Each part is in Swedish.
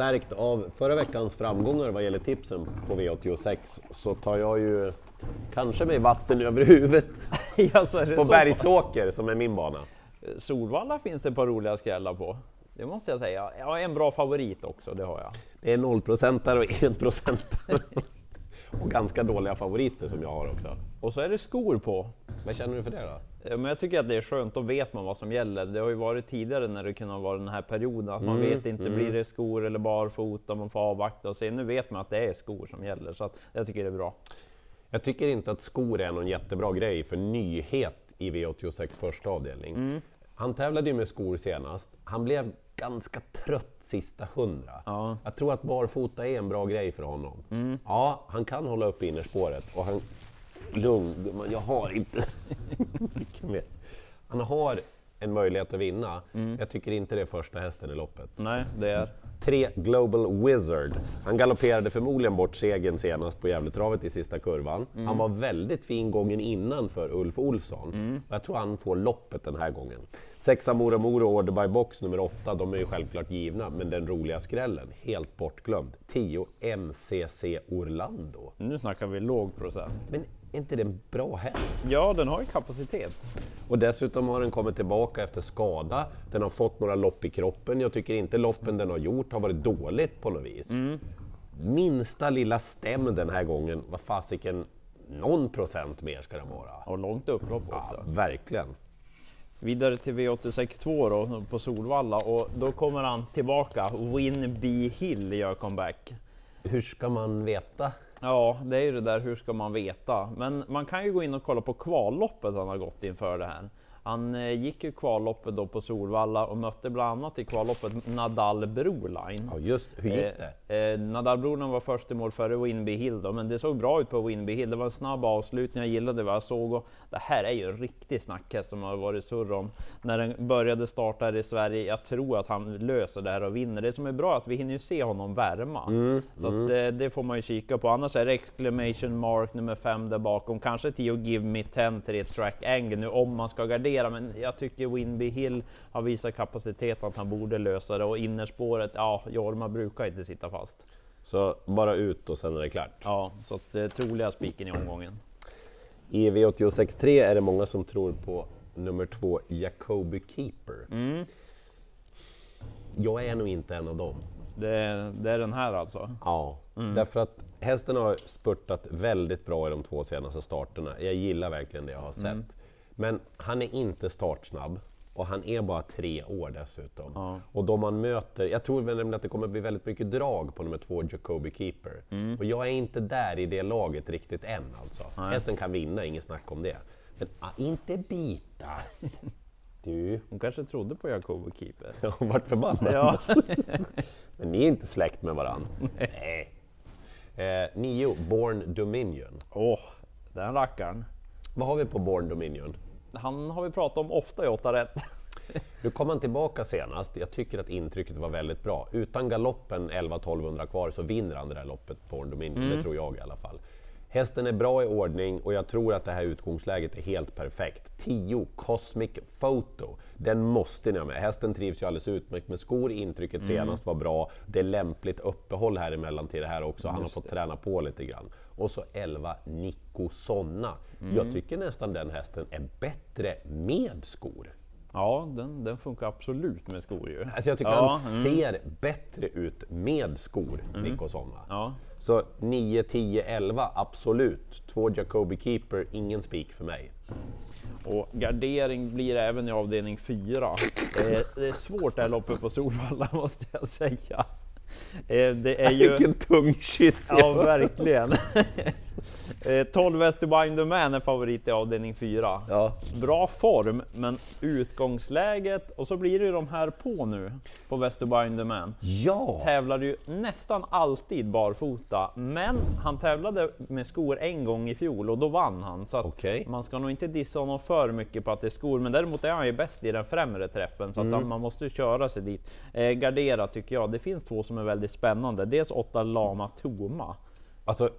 Stärkt av förra veckans framgångar vad gäller tipsen på V86 så tar jag ju kanske med vatten över huvudet ja, på så. Bergsåker som är min bana. Solvalla finns det ett par roliga skrällar på. Det måste jag säga. Jag har en bra favorit också, det har jag. Det är nollprocentare och enprocentare. och ganska dåliga favoriter som jag har också. Och så är det skor på. Vad känner du för det då? Ja, Men jag tycker att det är skönt, då vet man vad som gäller. Det har ju varit tidigare när det kunde vara den här perioden, att man Mm, vet inte, blir det skor eller barfota, man får avvakta och se. Nu vet man att det är skor som gäller, så att jag tycker det är bra. Jag tycker inte att skor är någon jättebra grej för nyhet i V86 första avdelning. Mm. Han tävlade ju med skor senast. Han blev ganska trött sista hundra. Ja. Jag tror att barfota är en bra grej för honom. Mm. Ja, han kan hålla upp innerspåret och han... Lugn, gumman, jag har inte. Han har en möjlighet att vinna. Mm. Jag tycker inte det är första hästen i loppet. Nej, det är... Tre Global Wizard. Han galopperade förmodligen bort segern senast på Gävletravet i sista kurvan. Han var väldigt fin gången innan för Ulf Olsson. Och Jag tror han får loppet den här gången. Sexa Mora Mora och Order by Box nummer åtta, de är ju självklart givna, men den roliga skrällen, helt bortglömd. 10 MCC Orlando. Nu snackar vi låg procent. Men är inte det en bra häst? Ja, den har ju kapacitet. Och dessutom har den kommit tillbaka efter skada. Den har fått några lopp i kroppen. Jag tycker inte loppen den har gjort har varit dåligt på något vis. Minsta lilla stäm den här gången, vad fasiken, någon procent mer ska den vara. Och långt upplopp också. Ja, verkligen. Vidare till V86.2 då, på Solvalla och då kommer han tillbaka. Winby Hill gör comeback. Hur ska man veta? Ja, det är ju det där, hur ska man veta? Men man kan ju gå in och kolla på kvalloppet han har gått inför det här. Han eh, gick ju kvalloppet då på Solvalla och mötte bland annat i kvalloppet Nadal Broline. Ja, just hur gick det? Eh, eh, Nadal Broline var först i mål före Winby Hill då, men det såg bra ut på Winby Hill. Det var en snabb avslutning, jag gillade vad jag såg och det här är ju en riktig snackhäst som har varit surr om när den började starta här i Sverige. Jag tror att han löser det här och vinner. Det som är bra är att vi hinner ju se honom värma. så att, eh, det får man ju kika på. Annars är det exclamation mark nummer fem där bakom. Kanske 10 give me 10 till track angle nu om man ska gardera. Men jag tycker Winby Hill har visat kapacitet att han borde lösa det och innerspåret, ja, Jorma brukar inte sitta fast. Så bara ut och sen är det klart. Ja, så att det är troliga spiken i omgången. I V86.3 är det många som tror på nummer två, Jacoby Keeper. Jag är nog inte en av dem. Det, det är den här alltså. Ja, därför att hästen har spurtat väldigt bra i de två senaste starterna. Jag gillar verkligen det jag har sett. Men han är inte startsnabb och han är bara tre år dessutom. Ja. Och då man möter, jag tror nämligen att det kommer bli väldigt mycket drag på nummer två, Jacoby Keeper. Och jag är inte där i det laget riktigt än alltså. Hästen kan vinna, inget snack om det. Men ah, inte bitas! Du, Hon kanske trodde på Jacobo Keeper. jag har varit förbannad. Ja, Men ni är inte släkt med varann. Nej. Eh, nio, Born Dominion. åh, den rackaren. Vad har vi på Born Dominion? Han har vi pratat om ofta i 8 rätt. Nu kom han tillbaka senast. Jag tycker att intrycket var väldigt bra. Utan galoppen 11-1200 kvar så vinner han det där loppet på Dominion. Det tror jag i alla fall. Hästen är bra i ordning och jag tror att det här utgångsläget är helt perfekt. 10 Cosmic Photo. Den måste ni ha med. Hästen trivs ju alldeles utmärkt med skor. Intrycket senast var bra. Det är lämpligt uppehåll här emellan till det här också. Han har fått träna på lite grann. Och så 11 Nico Sonna. Jag tycker nästan den hästen är bättre med skor. Ja, den, den funkar absolut med skor ju. Alltså jag tycker ja, han ser bättre ut med skor, Nico Sonna. Ja, Så 9, 10, 11, absolut. Två Jacoby Keeper, ingen spik för mig. och gardering blir det även i avdelning 4. Det är, det är svårt det här loppet på Solvalla måste jag säga. Eh, Det är ju... Vilken tung kyss! Ja, verkligen. Eh, 12 Västerbind the Man är favorit i avdelning 4. Ja. Bra form, men utgångsläget, och så blir det ju de här på nu på Västerbind the Man. ja. Tävlade ju nästan alltid barfota, men han tävlade med skor en gång i fjol och då vann han. Så att Okej. man ska nog inte dissa honom för mycket på att det är skor, men däremot är han ju bäst i den främre träffen, så att han, man måste köra sig dit. Eh, gardera tycker jag, det finns två som är väldigt spännande. Dels 8 Lama Toma. Alltså,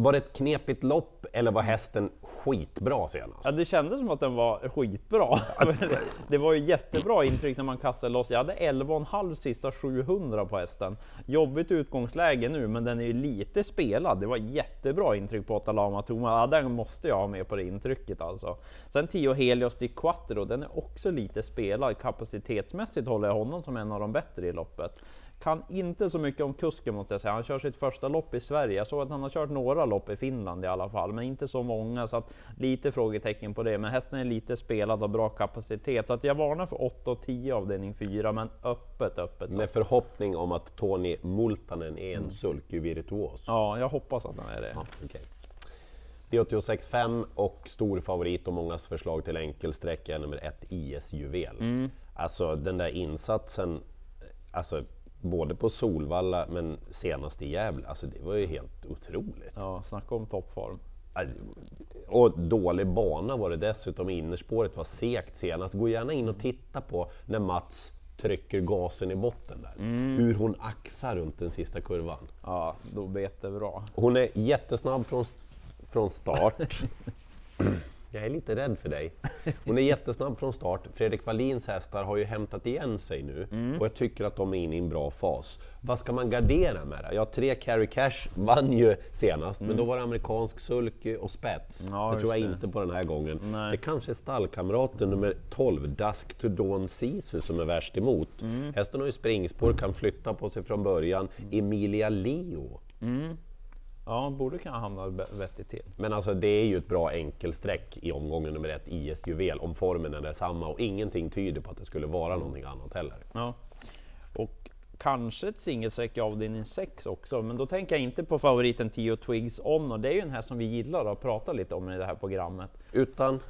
Var det ett knepigt lopp eller var hästen skitbra senast? Ja, det kändes som att den var skitbra. det var ju jättebra intryck när man kastade loss. Jag hade 11,5 sista 700 på hästen. Jobbigt utgångsläge nu, men den är ju lite spelad. Det var jättebra intryck på Otalama Toma. Ja, den måste jag ha med på det intrycket alltså. Sen 10 Helios di Quattro, den är också lite spelad. Kapacitetsmässigt håller jag honom som en av de bättre i loppet. Kan inte så mycket om kusken måste jag säga. Han kör sitt första lopp i Sverige. Jag såg att han har kört några lopp i Finland i alla fall, men inte så många. Så att lite frågetecken på det. Men hästen är lite spelad och bra kapacitet. Så att jag varnar för 8 och 10 avdelning 4, men öppet, öppet. Med förhoppning om att Tony Multanen är en mm. sulky-virtuos. Ja, jag hoppas att han är det. Ja, okay. V86.5 och stor favorit och mångas förslag till enkelsträcka är nummer ett IS Juvel. Mm. Alltså den där insatsen, alltså både på Solvalla men senast i Gävle, alltså det var ju helt otroligt. Ja, snacka om toppform. Och dålig bana var det dessutom, innerspåret var segt senast. Gå gärna in och titta på när Mats trycker gasen i botten där. Mm. Hur hon axar runt den sista kurvan. Ja, då vet det bra. Hon är jättesnabb från, från start. Jag är lite rädd för dig. Hon är jättesnabb från start. Fredrik Wallins hästar har ju hämtat igen sig nu mm. och jag tycker att de är inne i en bra fas. Vad ska man gardera med det? Ja, tre Carry Cash vann ju senast, mm. men då var det amerikansk sulky och spets. Ja, det tror jag det. inte på den här gången. Nej. Det kanske är stallkamraten nummer 12, Dusk to Dawn Sisu, som är värst emot. Mm. Hästen har ju springspår, kan flytta på sig från början. Emilia Leo. Mm. Ja, borde kunna hamna vettigt till. Men alltså det är ju ett bra enkelsträck i omgången nummer ett, IS Juvel, om formen är detsamma och ingenting tyder på att det skulle vara någonting annat heller. Ja. Och kanske ett singelsträck i avdelning 6 också, men då tänker jag inte på favoriten 10 Twigs On och det är ju den här som vi gillar att prata lite om i det här programmet. Utan?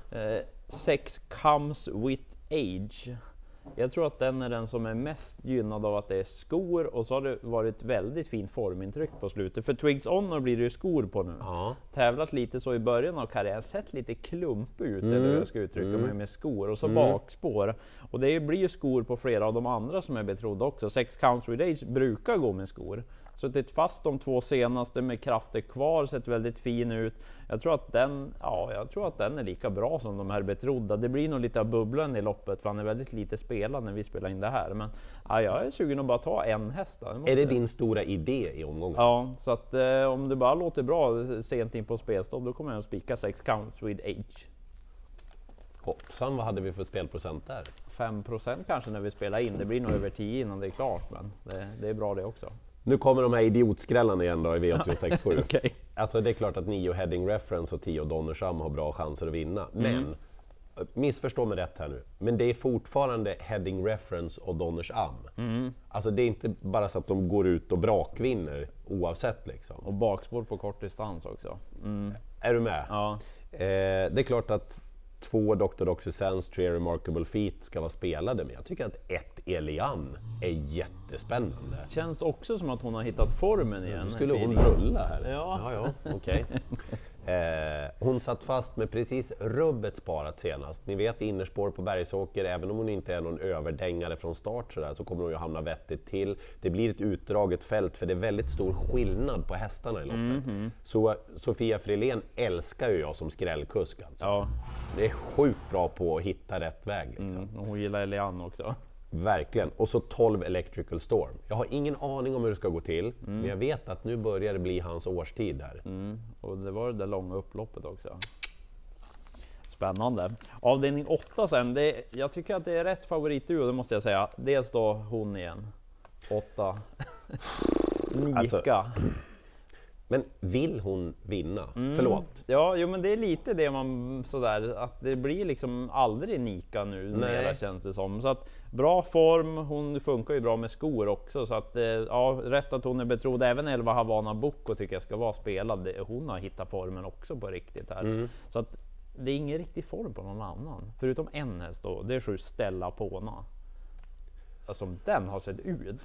6 eh, Comes With Age. Jag tror att den är den som är mest gynnad av att det är skor och så har det varit väldigt fint formintryck på slutet. För Twigs Honor blir det ju skor på nu. Ja. Tävlat lite så i början av karriären, sett lite klumpig ut mm. eller hur jag ska uttrycka mm. mig med skor och så mm. bakspår. Och det blir ju skor på flera av de andra som är betrodda också. Sex Counts Age brukar gå med skor. Suttit fast de två senaste med krafter kvar, sett väldigt fin ut. Jag tror att den, ja, jag tror att den är lika bra som de här betrodda. Det blir nog lite av bubblan i loppet, för han är väldigt lite spelad när vi spelar in det här. Men ja, jag är sugen att bara ta en häst. Är det din stora idé i omgången? Ja, så att eh, om det bara låter bra sent in på spelstopp, då kommer jag att spika 6 counts with age. Hoppsan, vad hade vi för spelprocent där? 5% kanske när vi spelar in. Det blir nog över 10 innan det är klart, men det, det är bra det också. Nu kommer de här idiotskrällarna igen då i V867. okay. Alltså det är klart att nio Heading Reference och 10 Donnersham har bra chanser att vinna, mm. men missförstå mig rätt här nu, men det är fortfarande Heading Reference och Donnersham. Mm. Alltså det är inte bara så att de går ut och brakvinner oavsett liksom. Och bakspår på kort distans också. Mm. Är du med? Ja. Eh, det är klart att två Dr. Doxysens, tre Remarkable Feet ska vara spelade, men jag tycker att ett Elian är jättespännande. Känns också som att hon har hittat formen igen. Nu skulle hon rulla här. Ja, ja, ja okay. Eh, hon satt fast med precis rubbet sparat senast. Ni vet innerspår på Bergsåker, även om hon inte är någon överdängare från start så, där, så kommer hon ju hamna vettigt till. Det blir ett utdraget fält för det är väldigt stor skillnad på hästarna i loppet. Mm -hmm. Så Sofia Frilén älskar ju jag som skrällkusk alltså. Ja. Det är sjukt bra på att hitta rätt väg. Liksom. Mm, och hon gillar Elian också. Verkligen. Och så 12 Electrical Storm. Jag har ingen aning om hur det ska gå till, mm. men jag vet att nu börjar det bli hans årstid där. Mm. Och det var det där långa upploppet också. Spännande. Avdelning 8 sen, det, jag tycker att det är rätt favoritduo, det måste jag säga. Dels då hon igen, 8. Nika. Alltså, men vill hon vinna? Mm. Förlåt? Ja, jo, men det är lite det man sådär, att det blir liksom aldrig Nika nu mera känns det som. Så att bra form, hon funkar ju bra med skor också. Så att eh, ja, rätt att hon är betrodd. Även Elva Havana Boko tycker jag ska vara spelad. Hon har hittat formen också på riktigt här. Mm. Så att det är ingen riktig form på någon annan. Förutom en häst då, det är sju Stella Pona. Alltså den har sett ut.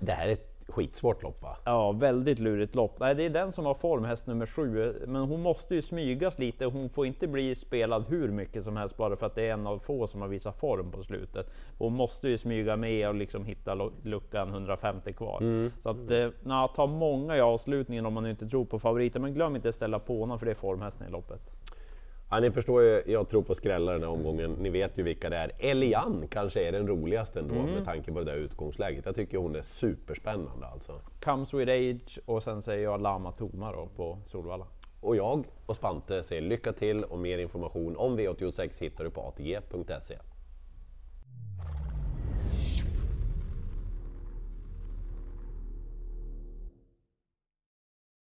Det här är ett skitsvårt lopp va? Ja, väldigt lurigt lopp. Nej, det är den som har form, häst nummer sju. Men hon måste ju smygas lite. Hon får inte bli spelad hur mycket som helst bara för att det är en av få som har visat form på slutet. Hon måste ju smyga med och liksom hitta luckan 150 kvar. Mm. Så att eh, na, ta många i avslutningen om man inte tror på favoriten. Men glöm inte att ställa på honom för det är formhästen i loppet. Ja, ni förstår ju, jag tror på skrällar den här omgången. Ni vet ju vilka det är. Elian kanske är den roligaste ändå mm. med tanke på det där utgångsläget. Jag tycker hon är superspännande alltså. Comes with age och sen säger jag Lama Toma då på Solvalla. Och jag och Spante säger lycka till och mer information om V86 hittar du på atg.se.